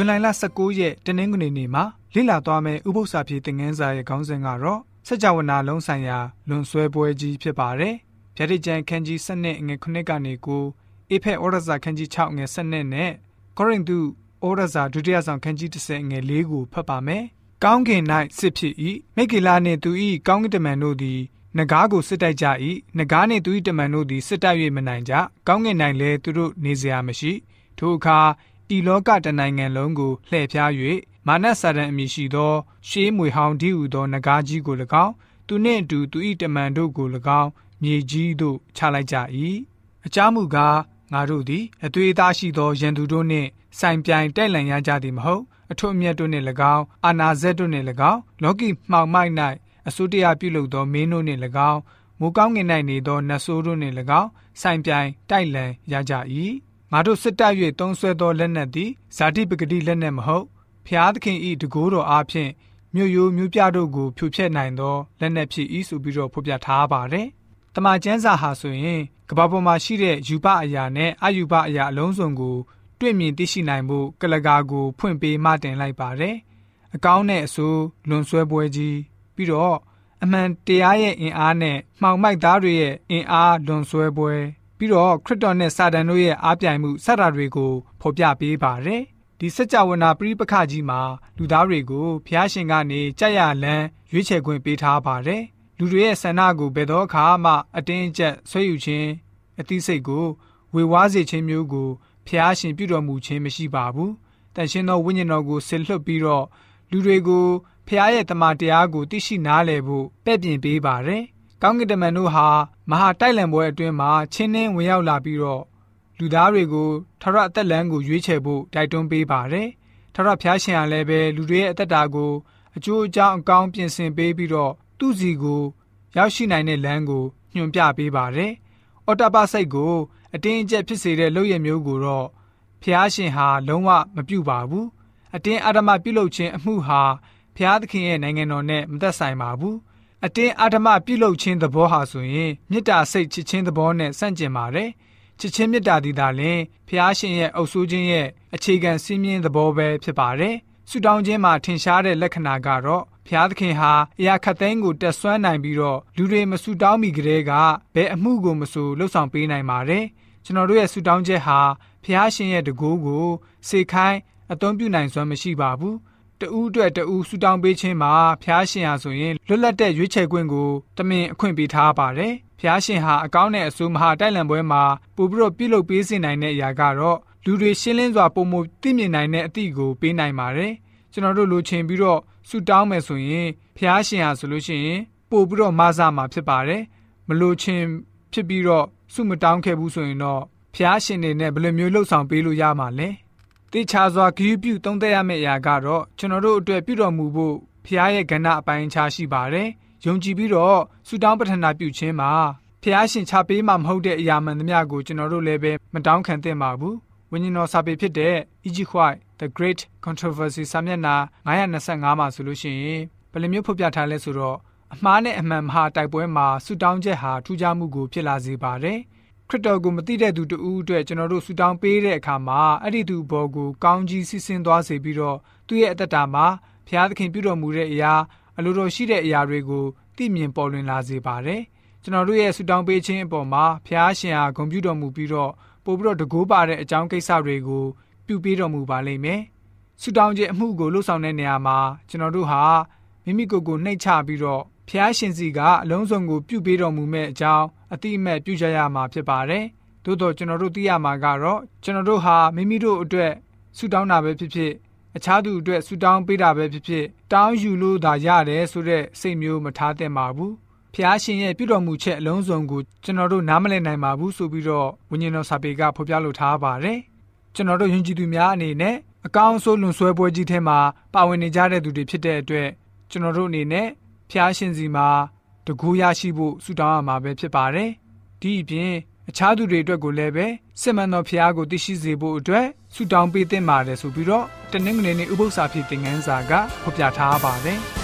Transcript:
ဇွန်လ19ရက်တနင်္ဂနွေနေ့မှာလေ့လာသွားမယ့်ဥပုသ္စာပြေသင်ခန်းစာရဲ့ခေါင်းစဉ်ကတော့စကြဝဠာလုံးဆိုင်ရာလွန်ဆွဲပွဲကြီးဖြစ်ပါတယ်။ဗျာဒိတ်ကျမ်းခန်းကြီး7နဲ့ငွေ9ကနေကိုအေဖက်ဩရစာခန်းကြီး6ငွေ7နဲ့ကောရိန္သုဩရစာဒုတိယဆောင်ခန်းကြီး10ငွေ4ကိုဖတ်ပါမယ်။ကောင်းကင်၌စစ်ဖြစ်၏မိကေလာနှင့်သူ၏ကောင်းကင်တမန်တို့သည်နဂါးကိုစစ်တိုက်ကြ၏နဂါးနှင့်သူ၏တမန်တို့သည်စစ်တိုက်၍မနိုင်ကြကောင်းကင်၌လည်းသူတို့နေစရာမရှိထိုအခါ ဤလောကတနိုင်ငံလုံးကိုလှည့်ဖြား၍မာနဆာဒန်အမည်ရှိသော ရှေးမွေဟောင်းဒီဟုသောနဂါးကြီးကို၎င်းသူနှင့်အတူသူ၏တမန်တို့ကို၎င်းမြေကြီးသို့ချလိုက်ကြ၏အကြောင်းမူကားငါတို့သည်အသွေးသားရှိသောရန်သူတို့နှင့်ဆိုင်ပြိုင်တိုက်လန်ရကြသည်မဟုတ်အထွတ်အမြတ်တို့နှင့်၎င်းအာနာဇက်တို့နှင့်၎င်းလောကီမှောင်မိုက်၌အစိုးတရားပြုလုပ်သောမင်းတို့နှင့်၎င်းမိုးကောင်းငင်၌နေသောနတ်ဆိုးတို့နှင့်၎င်းဆိုင်ပြိုင်တိုက်လန်ရကြ၏ ငါတို့စစ်တပ်၍တုံးဆွဲသောလက်နက်သည်ဇာတိပဂတိလက်နက်မဟုတ်ဖျားသခင်ဤတကိုးတော်အားဖြင့်မြို့ရိုးမြို့ပြတို့ကိုဖြိုဖျက်နိုင်သောလက်နက်ဖြစ်၏ဆိုပြီးတော့ဖော်ပြထားပါတယ်။တမန်ကျမ်းစာဟာဆိုရင်ကမ္ဘာပေါ်မှာရှိတဲ့ယူပအရာနဲ့အယူပအရာအလုံးစုံကိုတွေ့မြင်သိရှိနိုင်ဖို့ကလကာကိုဖွင့်ပေးမှတင်လိုက်ပါတယ်။အကောင်းနဲ့အဆိုးလွန်ဆွဲပွဲကြီးပြီးတော့အမှန်တရားရဲ့အင်အားနဲ့မှောင်မိုက်သားတွေရဲ့အင်အားလွန်ဆွဲပွဲ ပြီးတော့ခရစ်တော်နဲ့စာတန်တို့ရဲ့အားပြိုင်မှုစတာတွေကိုဖော်ပြပေးပါတယ်။ဒီစကြဝဠာပရိပခကြီးမှာလူသားတွေကိုဖျားရှင်ကနေကြက်ရလန်းရွေးချယ်ခွင့်ပေးထားပါတယ်။လူတွေရဲ့ဆန္ဒကိုဘယ်တော့အခါမှအတင်းအကျပ်ဆွဲယူခြင်းအသိစိတ်ကိုဝေဝါးစေခြင်းမျိုးကိုဖျားရှင်ပြုတော်မူခြင်းမရှိပါဘူး။တန်ရှင်သောဝိညာဉ်တော်ကိုဆစ်လွတ်ပြီးတော့လူတွေကိုဖျားရဲ့တမန်တရားကိုသိရှိနားလည်ဖို့ပဲ့ပြင်ပေးပါတယ်။ ကောင်းကင်တမန်တို့ဟာမဟာတိုက်လံပွဲအတွင်းမှာချင်းနှင်းဝင်ရောက်လာပြီးတော့လူသားတွေကိုထရအသက်လမ်းကိုရွေးချယ်ဖို့တိုက်တွန်းပေးပါတယ်။ထရဖျားရှင်ကလည်းပဲလူတွေရဲ့အသက်တာကိုအကျိုးအကြောင်းအကောင်းပြင်ဆင်ပေးပြီးတော့သူ့စီကိုရောက်ရှိနိုင်တဲ့လမ်းကိုညွှန်ပြပေးပါတယ်။အော်တပစိတ်ကိုအတင်းအကျပ်ဖြစ်စေတဲ့လုပ်ရမျိုးကိုတော့ဖျားရှင်ဟာလုံးဝမပြုပါဘူး။အတင်းအာဓမပြုလုပ်ခြင်းအမှုဟာဖျားသခင်ရဲ့နိုင်ငံတော်နဲ့မသက်ဆိုင်ပါဘူး အတင်းအာဓမပြုလုပ်ခြင်းသဘောဟာဆိုရင်မေတ္တာစိတ်ချစ်ခြင်းသဘောနဲ့ဆန့်ကျင်ပါတယ်ချစ်ချင်းမေတ္တာဒီသာလင်ဖျားရှင်ရဲ့အုပ်စိုးခြင်းရဲ့အခြေခံစည်းမျဉ်းသဘောပဲဖြစ်ပါတယ်ဆုတောင်းခြင်းမှာထင်ရှားတဲ့လက္ခဏာကတော့ဖျားသခင်ဟာအရာခတ်သိမ်းကိုတက်ဆွမ်းနိုင်ပြီးတော့လူတွေမဆုတောင်းမိကြတဲ့ကဘယ်အမှုကိုမဆိုလှုပ်ဆောင်ပေးနိုင်ပါတယ်ကျွန်တော်တို့ရဲ့ဆုတောင်းချက်ဟာဖျားရှင်ရဲ့တကူကိုစေခိုင်းအသွင်ပြုနိုင်စွမ်းမရှိပါဘူး တူးအတွက်တူးဆူတောင်းပေးခြင်းမှာဖျားရှင်ဟာဆိုရင်လွတ်လပ်တဲ့ရွေးချယ်ခွင့်ကိုတမင်အခွင့်ပေးထားပါတယ်။ဖျားရှင်ဟာအကောင်းနဲ့အဆိုးမဟာတိုက်လံပွဲမှာပို့ပြီးတော့ပြုလုပ်ပေးစေနိုင်တဲ့အရာကတော့လူတွေရှင်းလင်းစွာပုံမှုသိမြင်နိုင်တဲ့အသည့်ကိုပေးနိုင်ပါတယ်။ကျွန်တော်တို့လိုချင်ပြီးတော့ဆူတောင်းမယ်ဆိုရင်ဖျားရှင်ဟာဆိုလို့ရှိရင်ပို့ပြီးတော့မဆာမှာဖြစ်ပါတယ်။မလိုချင်ဖြစ်ပြီးတော့ဆုမတောင်းခဲ့ဘူးဆိုရင်တော့ဖျားရှင်နေနဲ့ဘယ်လိုမျိုးလှုပ်ဆောင်ပေးလို့ရမှာလဲ။ တေချာစွာဂရုပြုသုံးသပ်ရမယ့်အရာကတော့ကျွန်တော်တို့အတွက်ပြုတော်မူဖို့ဖခင်ရဲ့ကဏ္ဍအပိုင်းခြားရှိပါတယ်။ယုံကြည်ပြီးတော့ဆုတောင်းပတ္ထနာပြုခြင်းမှာဖခင်ရှင်ချပေးမှမဟုတ်တဲ့အရာမှန်သမျှကိုကျွန်တော်တို့လည်းပဲမတောင်းခံသင့်ပါဘူး။ဝိညာဉ်တော်စာပေဖြစ်တဲ့ Egypt White The Great Controversy စာမျက်နှာ925မှာဆိုလို့ရှိရင်ဘယ်လိုမျိုးဖော်ပြထားလဲဆိုတော့အမှားနဲ့အမှန်မဟာတိုက်ပွဲမှာဆုတောင်းချက်ဟာထူးခြားမှုကိုဖြစ်လာစေပါတယ်။ ခရစ်တော်ကိုမသိတဲ့သူတဦးအတွက်ကျွန်တော်တို့ဆူတောင်းပေးတဲ့အခါမှာအဲ့ဒီသူဘောကိုကောင်းကြီးစီစဉ်သွားစေပြီးတော့သူ့ရဲ့အသက်တာမှာဘုရားသခင်ပြုတော်မူတဲ့အရာအလိုတော်ရှိတဲ့အရာတွေကိုသိမြင်ပေါ်လွင်လာစေပါတယ်ကျွန်တော်တို့ရဲ့ဆူတောင်းပေးခြင်းအပေါ်မှာဘုရားရှင်ဟာဂုဏ်ပြုတော်မူပြီးတော့ပို့ပြီးတော့တကိုးပါတဲ့အကြောင်းကိစ္စတွေကိုပြုပေးတော်မူပါလိမ့်မယ်ဆူတောင်းခြင်းအမှုကိုလှုပ်ဆောင်တဲ့နေရာမှာကျွန်တော်တို့ဟာမိမိကိုယ်ကိုနှိတ်ချပြီးတော့ဖျားရှင်စီကအလုံးစုံကိုပြုပေးတော်မူမဲ့အကြောင်း အတိအမဲ့ပြုကြရမှာဖြစ်ပါတယ်။သို့တော့ကျွန်တော်တို့သိရမှာကတော့ကျွန်တော်တို့ဟာမိမိတို့အတွက်ဆုတောင်းတာပဲဖြစ်ဖြစ်အခြားသူအတွက်ဆုတောင်းပေးတာပဲဖြစ်ဖြစ်တောင်းယူလို့သာရတယ်ဆိုတဲ့စိတ်မျိုးမထားသင့်ပါဘူး။ဖျားရှင်ရဲ့ပြုတော်မူချက်အလုံးစုံကိုကျွန်တော်တို့နားမလည်နိုင်ပါဘူးဆိုပြီးတော့ဝိညာဉ်တော်စာပေကဖော်ပြလိုထားပါတယ်။ကျွန်တော်တို့ယဉ်ကျေးသူများအနေနဲ့အကောင်းဆုံးလွန်ဆွဲပွဲကြီးထဲမှာပါဝင်နေကြတဲ့သူတွေဖြစ်တဲ့အတွက်ကျွန်တော်တို့အနေနဲ့ဖျားရှင်စီမှာ တကူရရှိဖို့ဆုတောင်းရမှာပဲဖြစ်ပါတယ်။ဒီအပြင်အခြားသူတွေအတွက်ကိုလည်းပဲစစ်မှန်သောဖျားကိုသိရှိစေဖို့အတွက်ဆုတောင်းပေးသင့်ပါတယ်ဆိုပြီးတော့တနင်္ဂနွေနေ့ဥပုသ္စာဖြစ်တဲ့ငန်းစာကဖော်ပြထားပါတယ်။